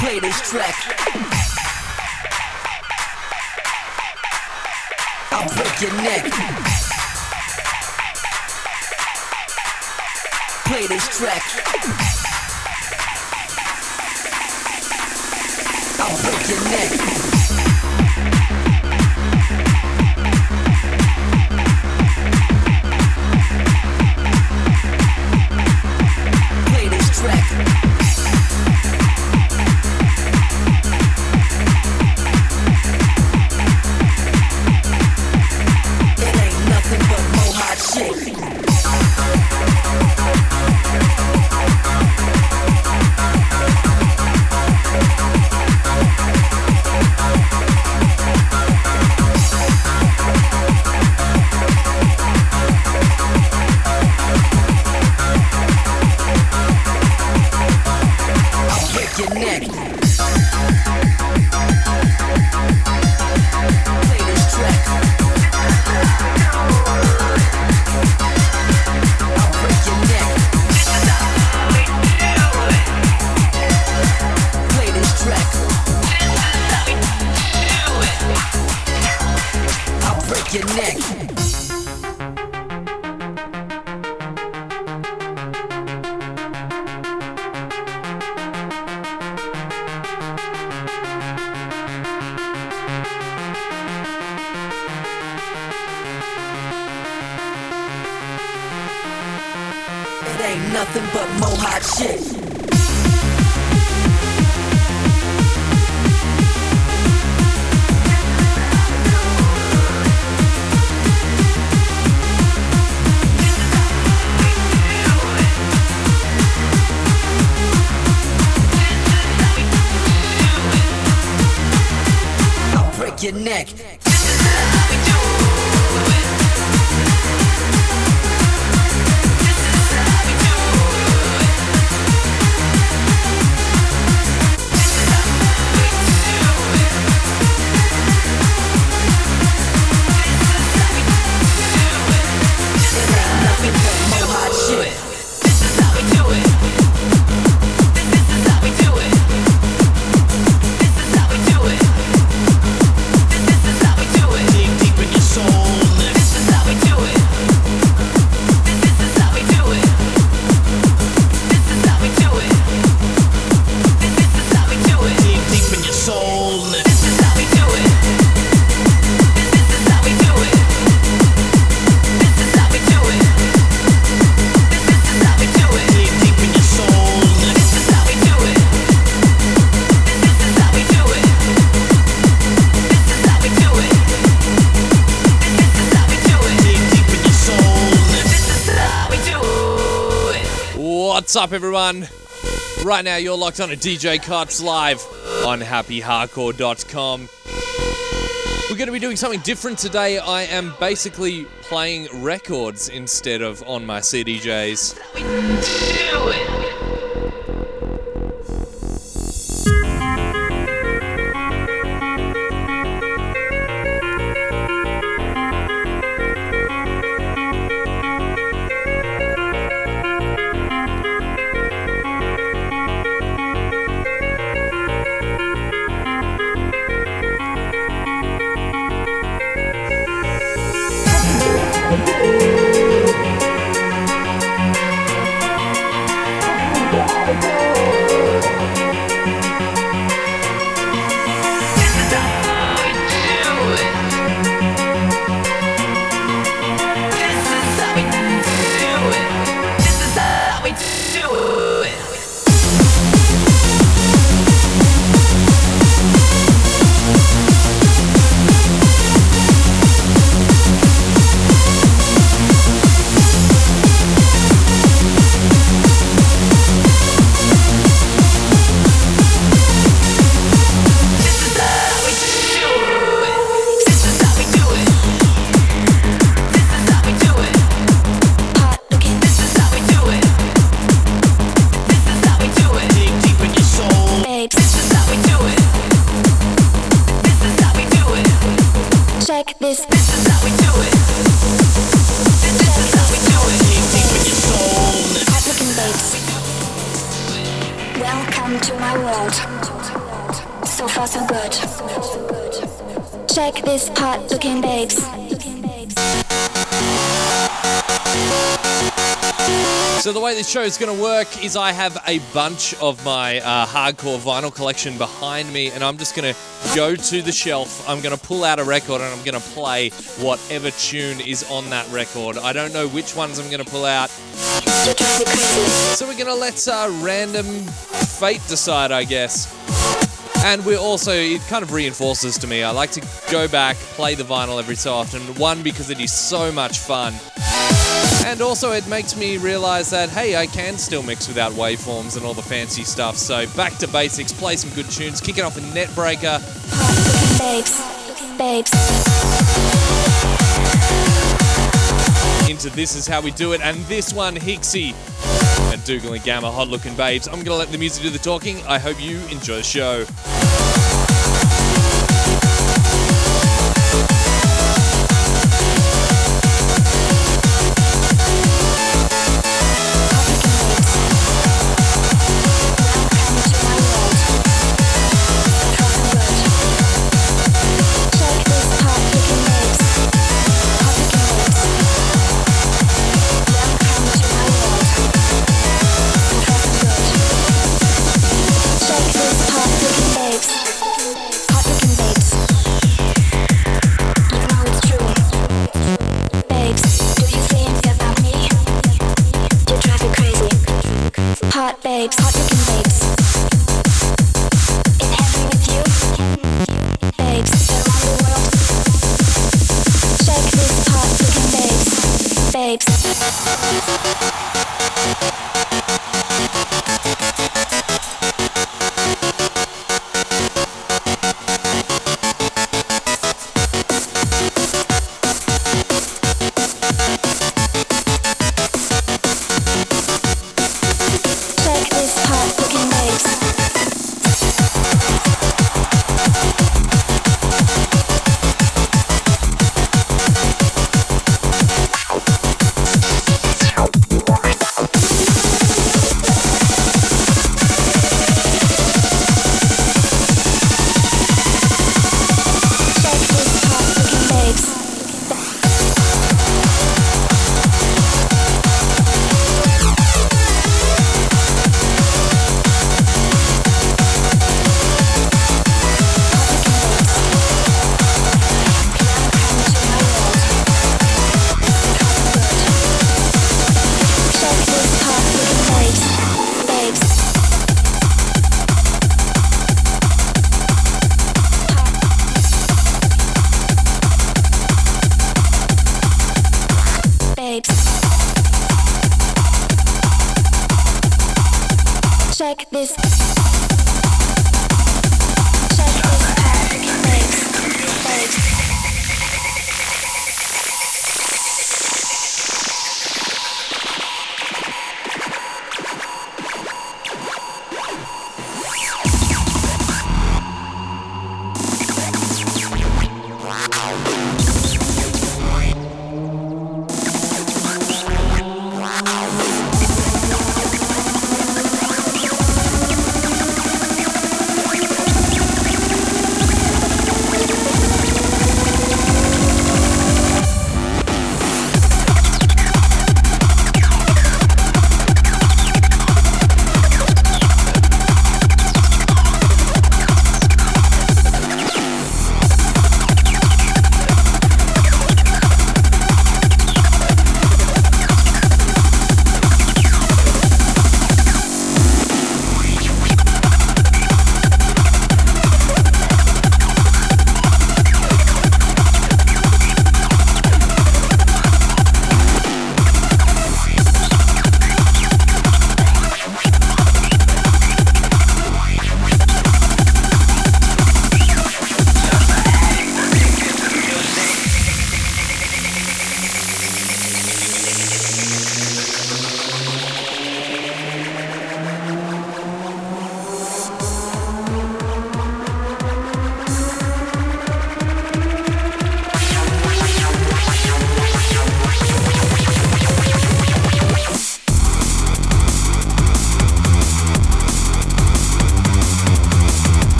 Play this track. I'll break your neck. Play this track. I'll break your neck. Nothing but more hot shit. I'll break your neck. What's up, everyone? Right now, you're locked on a DJ Cuts live on happyhardcore.com. We're going to be doing something different today. I am basically playing records instead of on my CDJs. This show is going to work is I have a bunch of my uh, hardcore vinyl collection behind me, and I'm just going to go to the shelf. I'm going to pull out a record, and I'm going to play whatever tune is on that record. I don't know which ones I'm going to pull out, so we're going to let uh, random fate decide, I guess. And we're also, it kind of reinforces to me. I like to go back, play the vinyl every so often. One, because it is so much fun. And also, it makes me realize that, hey, I can still mix without waveforms and all the fancy stuff. So, back to basics, play some good tunes, kick it off Netbreaker. Hot looking babes. Babes. into This Is How We Do It, and this one, Hixxy and Dougal and Gammer, hot looking babes. I'm gonna let the music do the talking. I hope you enjoy the show.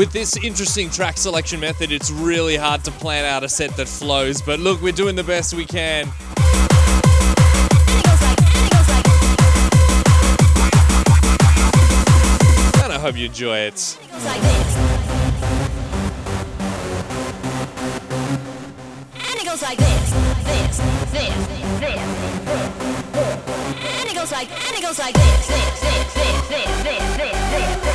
With this interesting track selection method, it's really hard to plan out a set that flows, but look, we're doing the best we can. And I hope you enjoy it. like this, this, this, this, this, and it goes like, and it goes like this, this, this, this, this, this, this.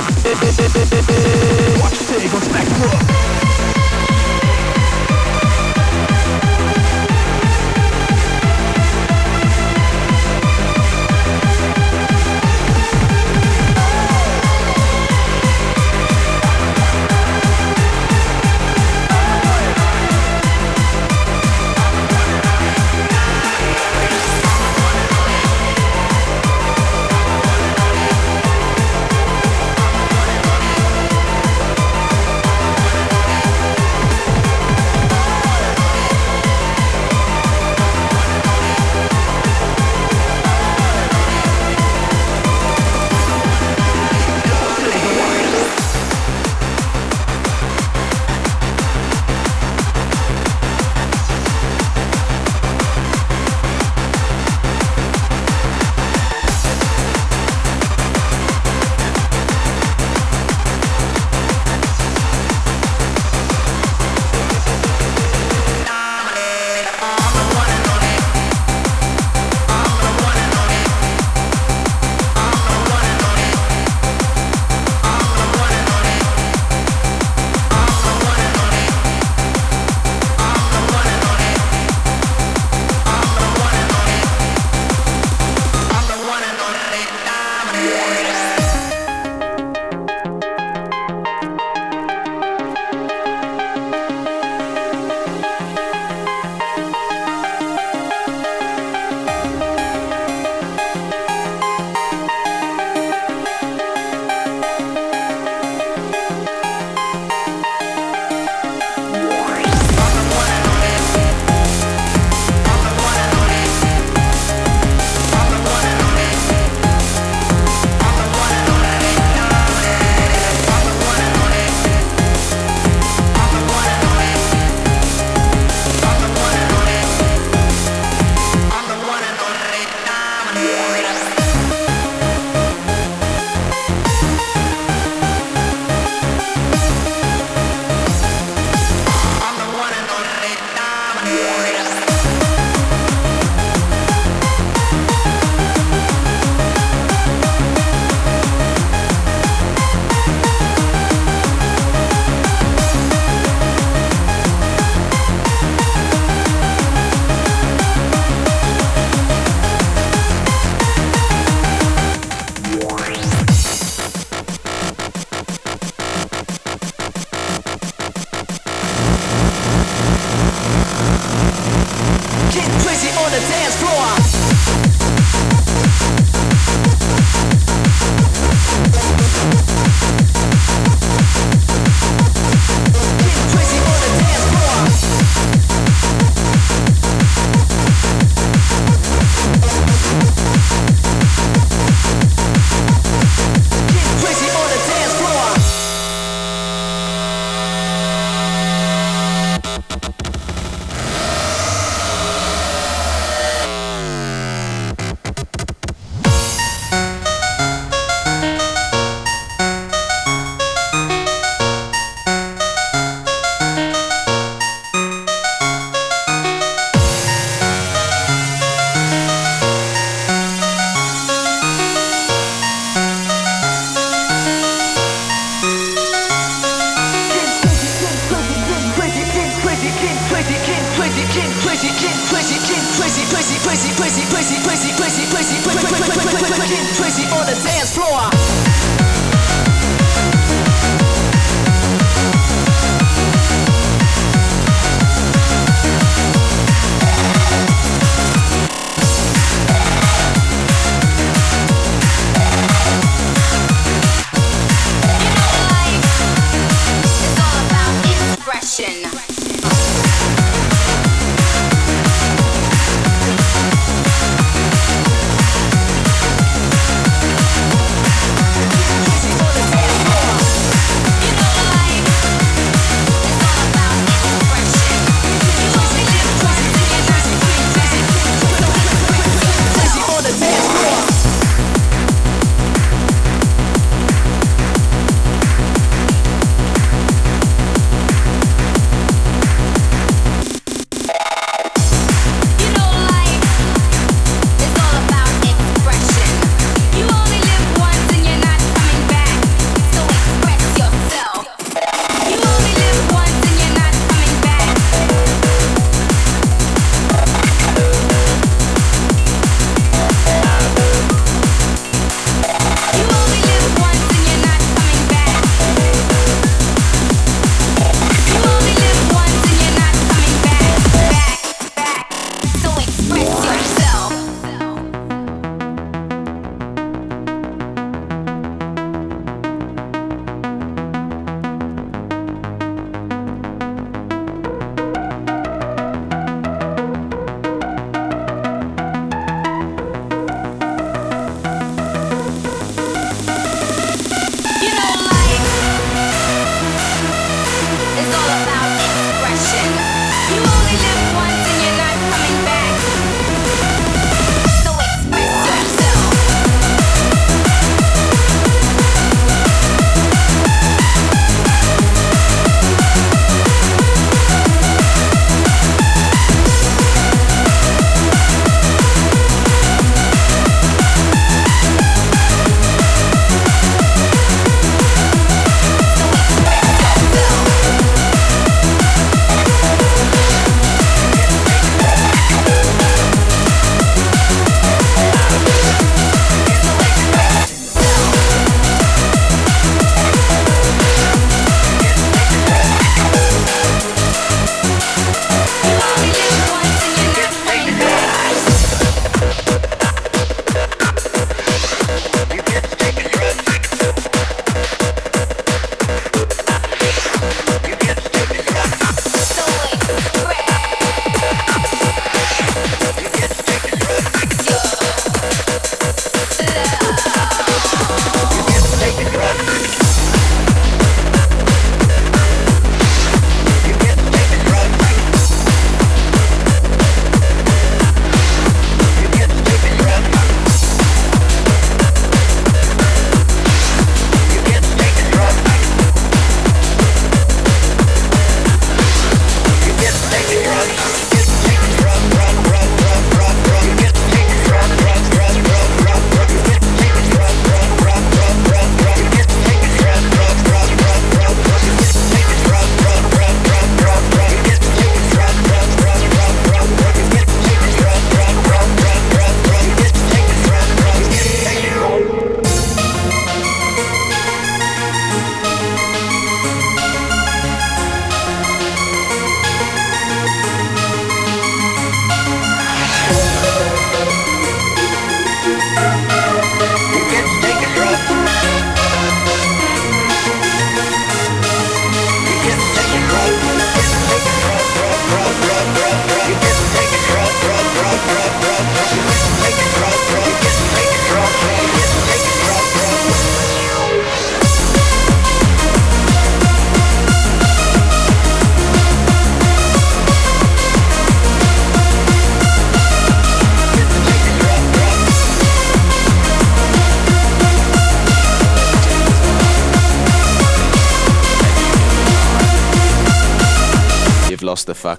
Watch the city go smack the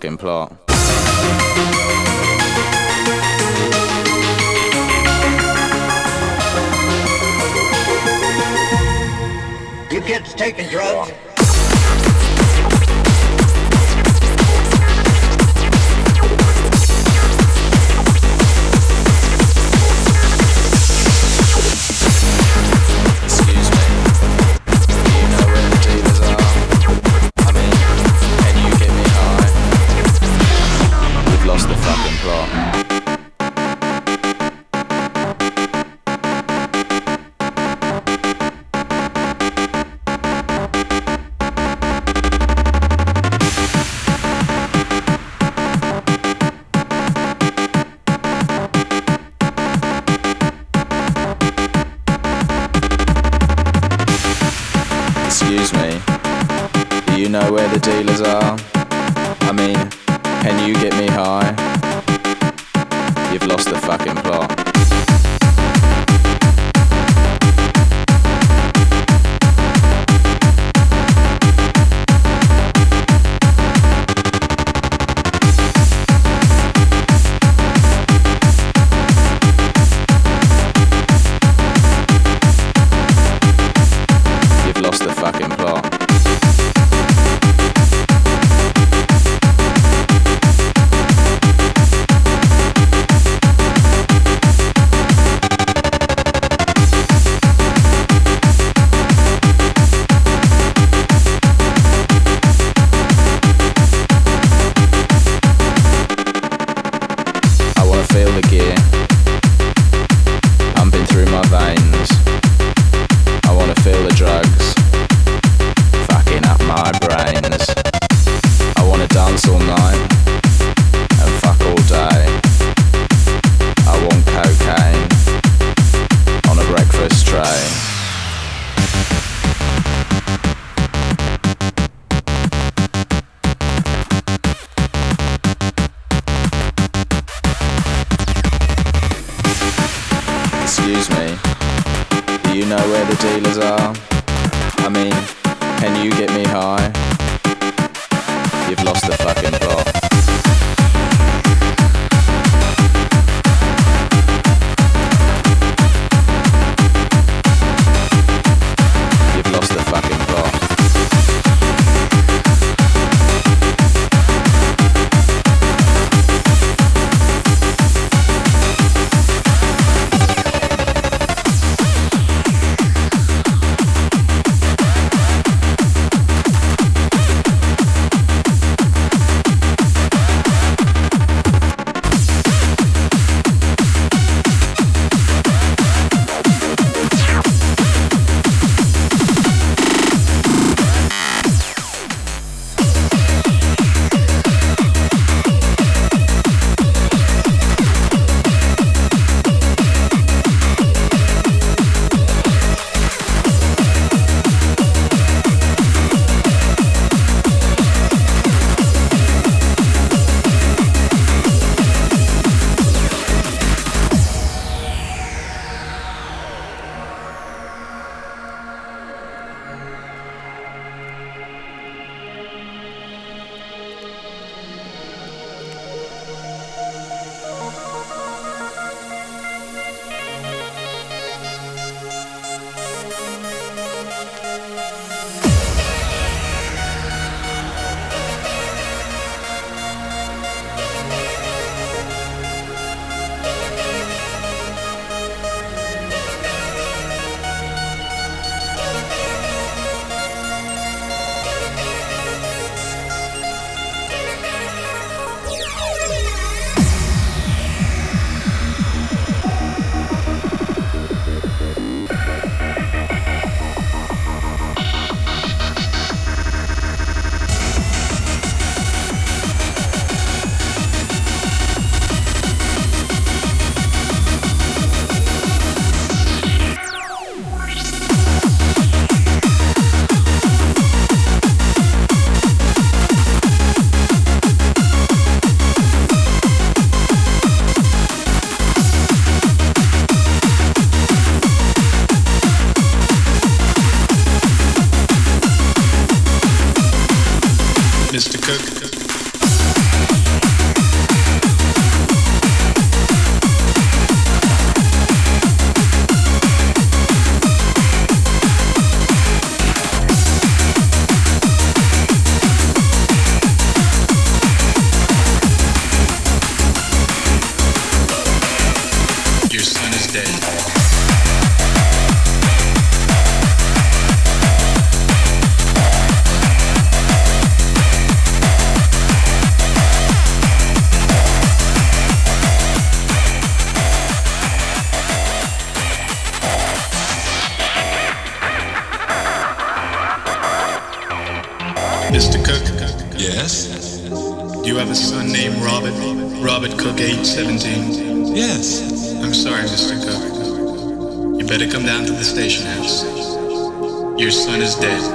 fucking plot. Mr. Your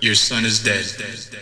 your son is dead.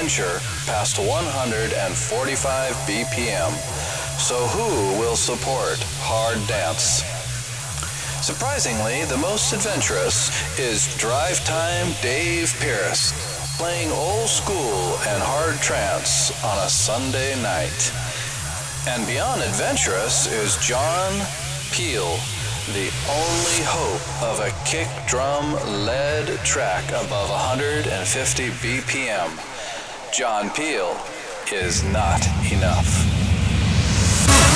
Venture past 145 BPM. So who will support hard dance? Surprisingly, the most adventurous is Drive Time Dave Pearce, playing old school and hard trance on a Sunday night. And beyond adventurous is John Peel, the only hope of a kick drum led track above 150 BPM. John Peel is not enough.